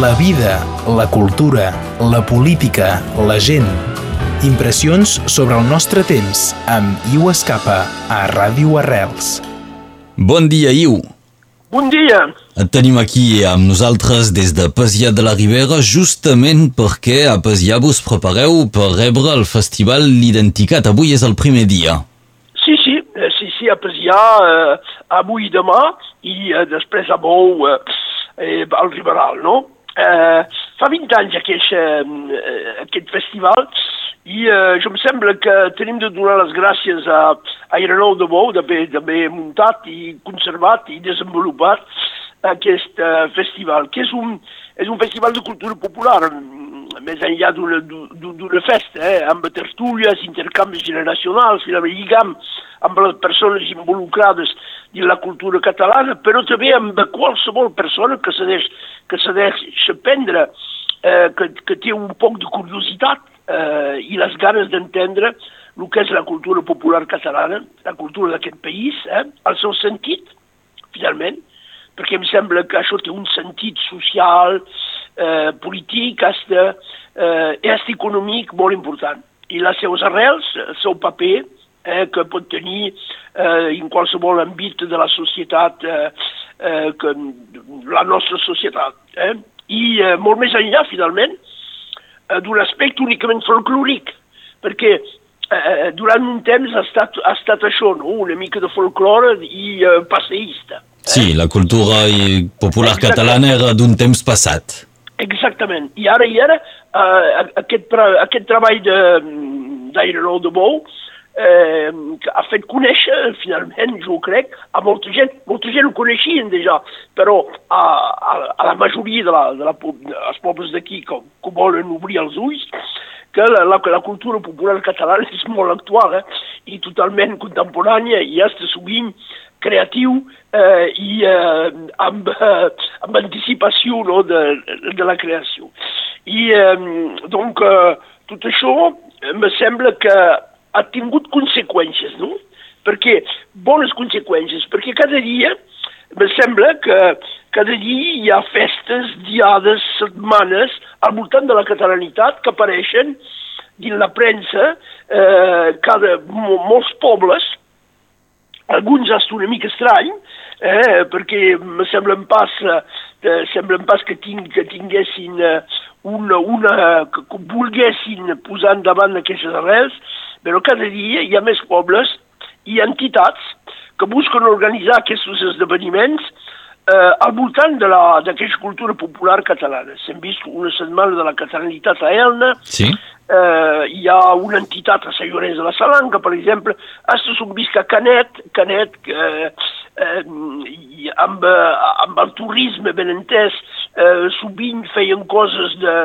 La vida, la cultura, la política, la gent. Impressions sobre el nostre temps amb Iu Escapa a Ràdio Arrels. Bon dia, Iu. Bon dia. Et tenim aquí amb nosaltres des de Pasià de la Ribera justament perquè a Pasià vos prepareu per rebre el festival L'Identicat. Avui és el primer dia. Sí, sí, eh, sí, sí, a Pasià eh, avui i demà i eh, després a Bou eh, eh, al Riberal, no? Eh, fa 20 anys aquest, eh, aquest festival i eh, jo em sembla que tenim de donar les gràcies a, a Irenou de Bou d'haver muntat i conservat i desenvolupat aquest eh, festival, que és un, és un festival de cultura popular, més enllà d'una festa, eh, amb tertúlies, intercanvis generacionals, i lligam amb les persones involucrades en la cultura catalana, però també amb qualsevol persona que se deix, que se deix aprendre, eh, que, que té un poc de curiositat eh, i les ganes d'entendre el que és la cultura popular catalana, la cultura d'aquest país, eh, el seu sentit, finalment, perquè em sembla que això té un sentit social, eh, polític, hasta, eh, hasta econòmic molt important. I les seves arrels, el seu paper, eh, que pot tenir eh, en qualsevol àmbit de la societat, eh, eh, que, la nostra societat. Eh? I eh, molt més enllà, finalment, eh, d'un aspecte únicament folclòric, perquè eh, durant un temps ha estat, ha estat això, no? una mica de folclore i eh, passeista. Sí, la cultura popular Exactament. catalana era d'un temps passat. Exactament. I ara i ara eh, aquest, aquest treball d'Aireró de, de Bou eh, ha fet conèixer, finalment, jo crec, a molta gent. Molta gent ho coneixien déjà, però a, a, a la majoria de, la, de la, dels pobles d'aquí que, que volen obrir els ulls, que la, la, la cultura popular catalana és molt actual eh? i totalment contemporània i està sovint creatiu eh, i eh, amb, eh, amb anticipació no, de, de la creació. I eh, donc eh, tot això me sembla que ha tingut conseqüències, no? Perquè, bones conseqüències, perquè cada dia me sembla que cada dia hi ha festes, diades, setmanes al voltant de la catalanitat que apareixen dins la premsa, eh, cada, molts pobles, alguns és una mica estrany, eh, perquè me semblen pas, eh, semblen pas que, ting, que tinguessin eh, una, una, que volguessin posar endavant aquestes arrels, però cada dia hi ha més pobles i entitats que busquen organitzar aquests esdeveniments eh, al voltant d'aquesta cultura popular catalana. S'hem vist una setmana de la catalanitat a Elna, sí eh, hi ha una entitat a Sant Llorenç de la Salanca, per exemple, hasta s'ho visc a Canet, Canet eh, eh, amb, amb el turisme ben entès, eh, sovint feien coses de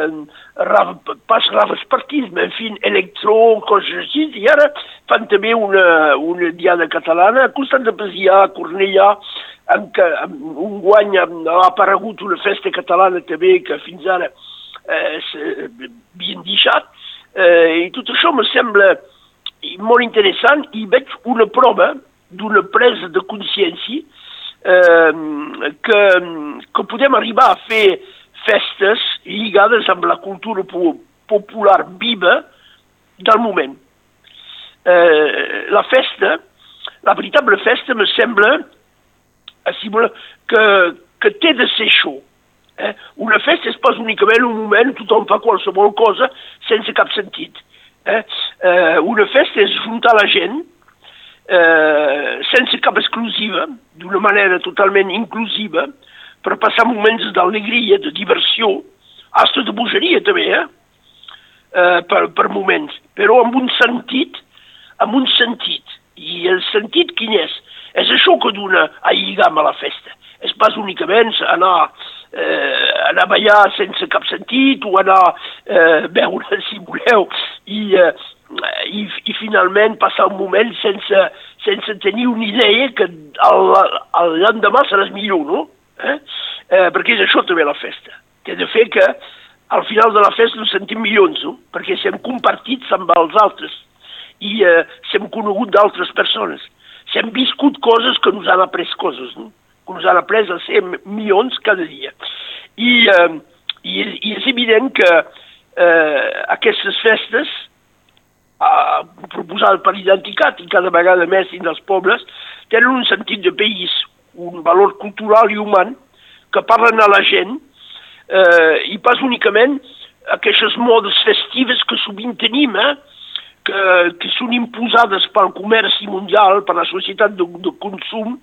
pas ravespartisme, en fi, electro, coses així, i ara fan també una, una diada catalana, a costat de Pesià, a Cornellà, en què un guany ha aparegut una festa catalana també que fins ara eh, s'havien deixat, Eh, I tot això me sembla molt interessant i veig una prova d'una presa de consciència eh, que, que podem arribar a fer festes lligades amb la cultura popular viva del moment. Eh, la festa, la veritable festa me sembla que, que té de ser això Eh? Una festa és pas únicament un moment tothom fa qualsevol cosa sense cap sentit. Eh? Eh, una festa és juntar la gent eh, sense cap exclusiva, d'una manera totalment inclusiva, per passar moments d'alegria, de diversió, hasta de bogeria també, eh? eh? per, per moments, però amb un sentit, amb un sentit. I el sentit quin és? És això que dona a lligam a la festa. És pas únicament anar eh, anar a ballar sense cap sentit o anar eh, veure, si voleu, i, eh, i, i finalment passar un moment sense, sense tenir una idea que l'endemà seràs millor, no? Eh? Eh, perquè és això també la festa. Que de fer que al final de la festa ens sentim milions, no? Perquè s'hem compartit amb els altres i eh, s'hem conegut d'altres persones. S'hem viscut coses que ens han après coses, no? Que ens han après a ser milions cada dia. I, eh, I, i és evident que eh, aquestes festes, eh, proposades per Identicat i cada vegada més dins dels pobles, tenen un sentit de país, un valor cultural i human que parlen a la gent eh, i pas únicament aquestes modes festives que sovint tenim, eh, que, que són imposades pel comerç mundial, per la societat de, de consum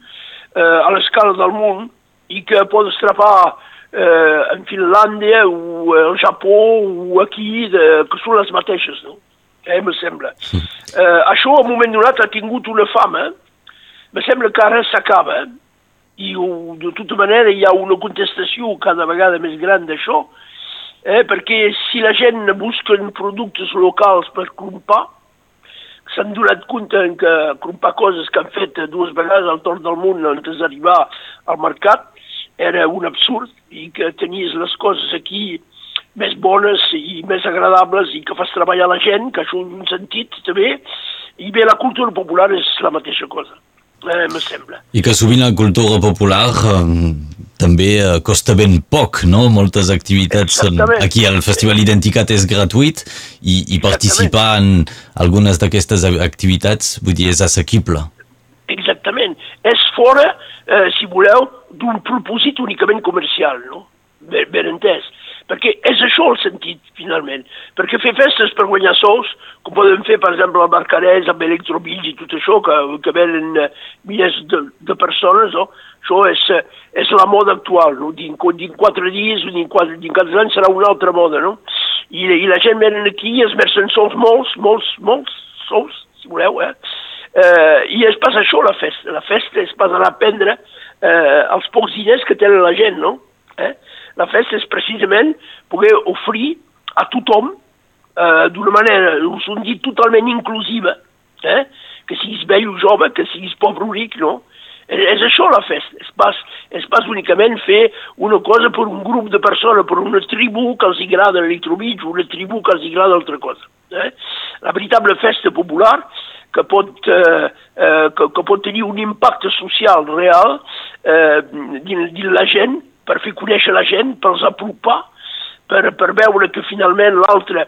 eh, a l'escala del món i que pot estrapar eh, en Finlàndia o al Japó o aquí, de, que són les mateixes, no? Eh, me sembla. Eh, això, a un moment donat, ha tingut una fama. Me sembla que ara s'acaba i de tota manera hi ha una contestació cada vegada més gran d'això, eh, perquè si la gent busca productes locals per crompar, s'han donat compte que crompar coses que han fet dues vegades al torn del món antes d'arribar al mercat era un absurd i que tenies les coses aquí més bones i més agradables i que fas treballar la gent, que això en un sentit també, i bé, la cultura popular és la mateixa cosa eh, me sembla. I que sovint la cultura popular eh, també eh, costa ben poc, no? Moltes activitats Exactament. aquí al Festival Identicat és gratuït i, i participar en algunes d'aquestes activitats, vull dir, és assequible. Exactament. És fora, eh, si voleu, d'un propòsit únicament comercial, no? Ben, ben entès. Perquè és això el sentit, finalment. Perquè fer festes per guanyar sous, com podem fer, per exemple, a Barcarès, amb electrobills i tot això, que, que venen eh, milers de, de persones, no? això és, eh, és la moda actual. No? Dins, dins quatre dies o dins quatre, dins quatre anys serà una altra moda. No? I, I la gent venen aquí i es mercen sols molts, molts, molts sols, si voleu, eh? eh I és pas això la festa. La festa és pas anar a prendre eh, els pocs diners que tenen la gent, no? Eh? La festa és precisament poder oferir a tothom eh, d'una manera, us ho dit, totalment inclusiva, eh? que siguis vell o jove, que siguis pobre o ric, no? És, és això la festa, és pas, és pas únicament fer una cosa per un grup de persones, per una tribu que els agrada l'electrobitx, una tribu que els agrada altra cosa. Eh? La veritable festa popular que pot, eh, eh, que, que pot tenir un impacte social real eh, dins, dins la gent per fer conèixer la gent, per els apropar, per, per veure que finalment l'altre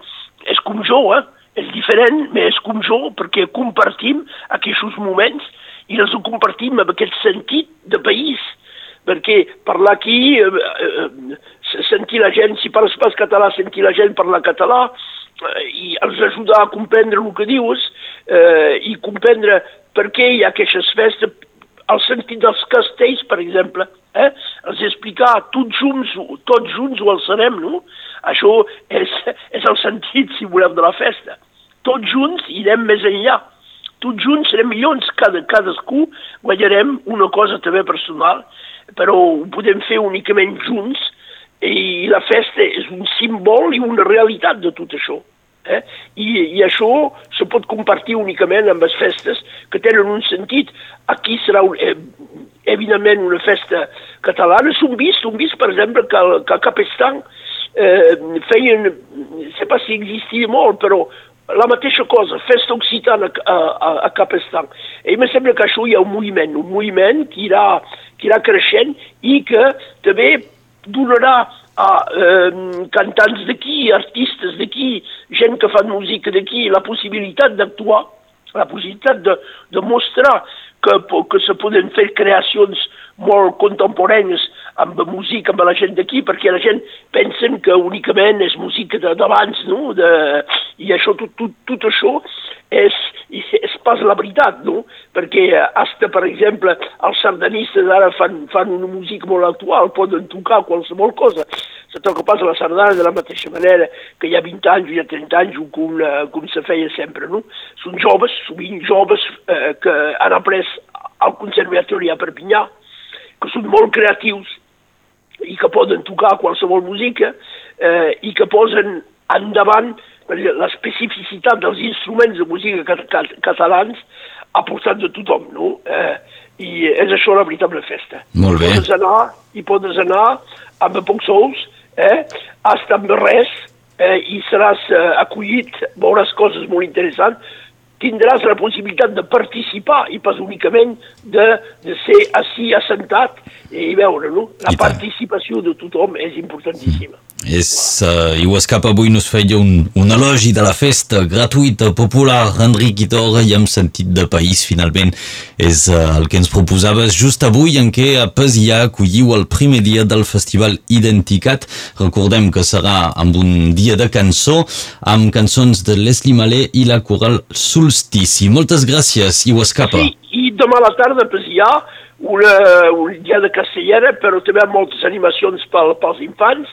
és com jo, eh? és diferent, però és com jo, perquè compartim aquests moments i els compartim amb aquest sentit de país, perquè parlar aquí, eh, eh, sentir la gent, si parles pas català, sentir la gent parlar català, eh, i els ajudar a comprendre el que dius, eh, i comprendre per què hi ha aquestes festes, el sentit dels castells, per exemple, eh? els explicar tots junts, tots junts ho alçarem, no? Això és, és el sentit, si voleu, de la festa. Tots junts irem més enllà. Tots junts serem milions, cada, cadascú guanyarem una cosa també personal, però ho podem fer únicament junts i la festa és un símbol i una realitat de tot això. Eh? I, I això se pot compartir únicament amb les festes que tenen un sentit. Aquí serà, un, eh, evidentment, una festa catalana. S'han vist, un vist, per exemple, que, que a Capestan eh, feien, no sé pas si existia molt, però la mateixa cosa, festa occitana a, a, a Capestan. I em sembla que això hi ha un moviment, un moviment que irà, que irà creixent i que també donarà a eh, cantants d'aquí, artistes d'aquí, gent que fan música d'aquí, la possibilitat d'actuar, la possibilitat de, de mostrar que, que se poden fer creacions molt contemporànies amb música, amb la gent d'aquí, perquè la gent pensen que únicament és música d'abans, no? De, I això, tot, tot, tot això és pas la veritat, no? Perquè hasta, per exemple, els sardanistes ara fan, fan una música molt actual, poden tocar qualsevol cosa. Se toca pas la sardana de la mateixa manera que hi ha 20 anys o hi ha 30 anys com, uh, com se feia sempre, no? Són joves, sovint joves eh, que han après al Conservatori a Perpinyà, que són molt creatius i que poden tocar qualsevol música eh, i que posen endavant l'especificitat dels instruments de música cat cat catalans a portat de tothom, no? Eh, I és això la veritable festa. Molt bé. I podes anar, i podes anar amb pocs sous, eh, hasta amb res, eh, i seràs eh, acollit, veuràs coses molt interessants, tindràs la possibilitat de participar i pas únicament de, de ser així assentat i veure, no? La participació de tothom és importantíssima. Mm. És, uh, i Escap avui nos feia un, un elogi de la festa gratuïta, popular, enriquidora i amb sentit de país, finalment. És uh, el que ens proposaves just avui en què a Pesià acolliu el primer dia del Festival Identicat. Recordem que serà amb un dia de cançó, amb cançons de Leslie Malé i la coral Solstici. Moltes gràcies, i Escapa. Sí, i demà a la tarda a Pesià un dia de castellera, però també moltes animacions pel, pels infants,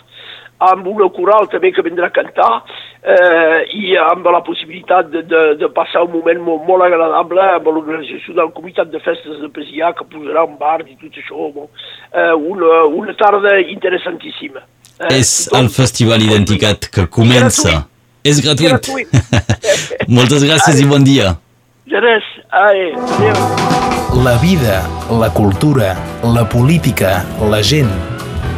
amb una coral també que vindrà a cantar eh, i amb la possibilitat de, de, de passar un moment molt, molt agradable amb l'organització del Comitat de Festes de Pesià que posarà un bar i tot això. Bon, eh, una, una tarda interessantíssima. Eh, és el Festival Identicat que comença. És gratuït. És gratuït. Moltes gràcies Ai. i bon dia. De res. Ai, adéu. La vida, la cultura, la política, la gent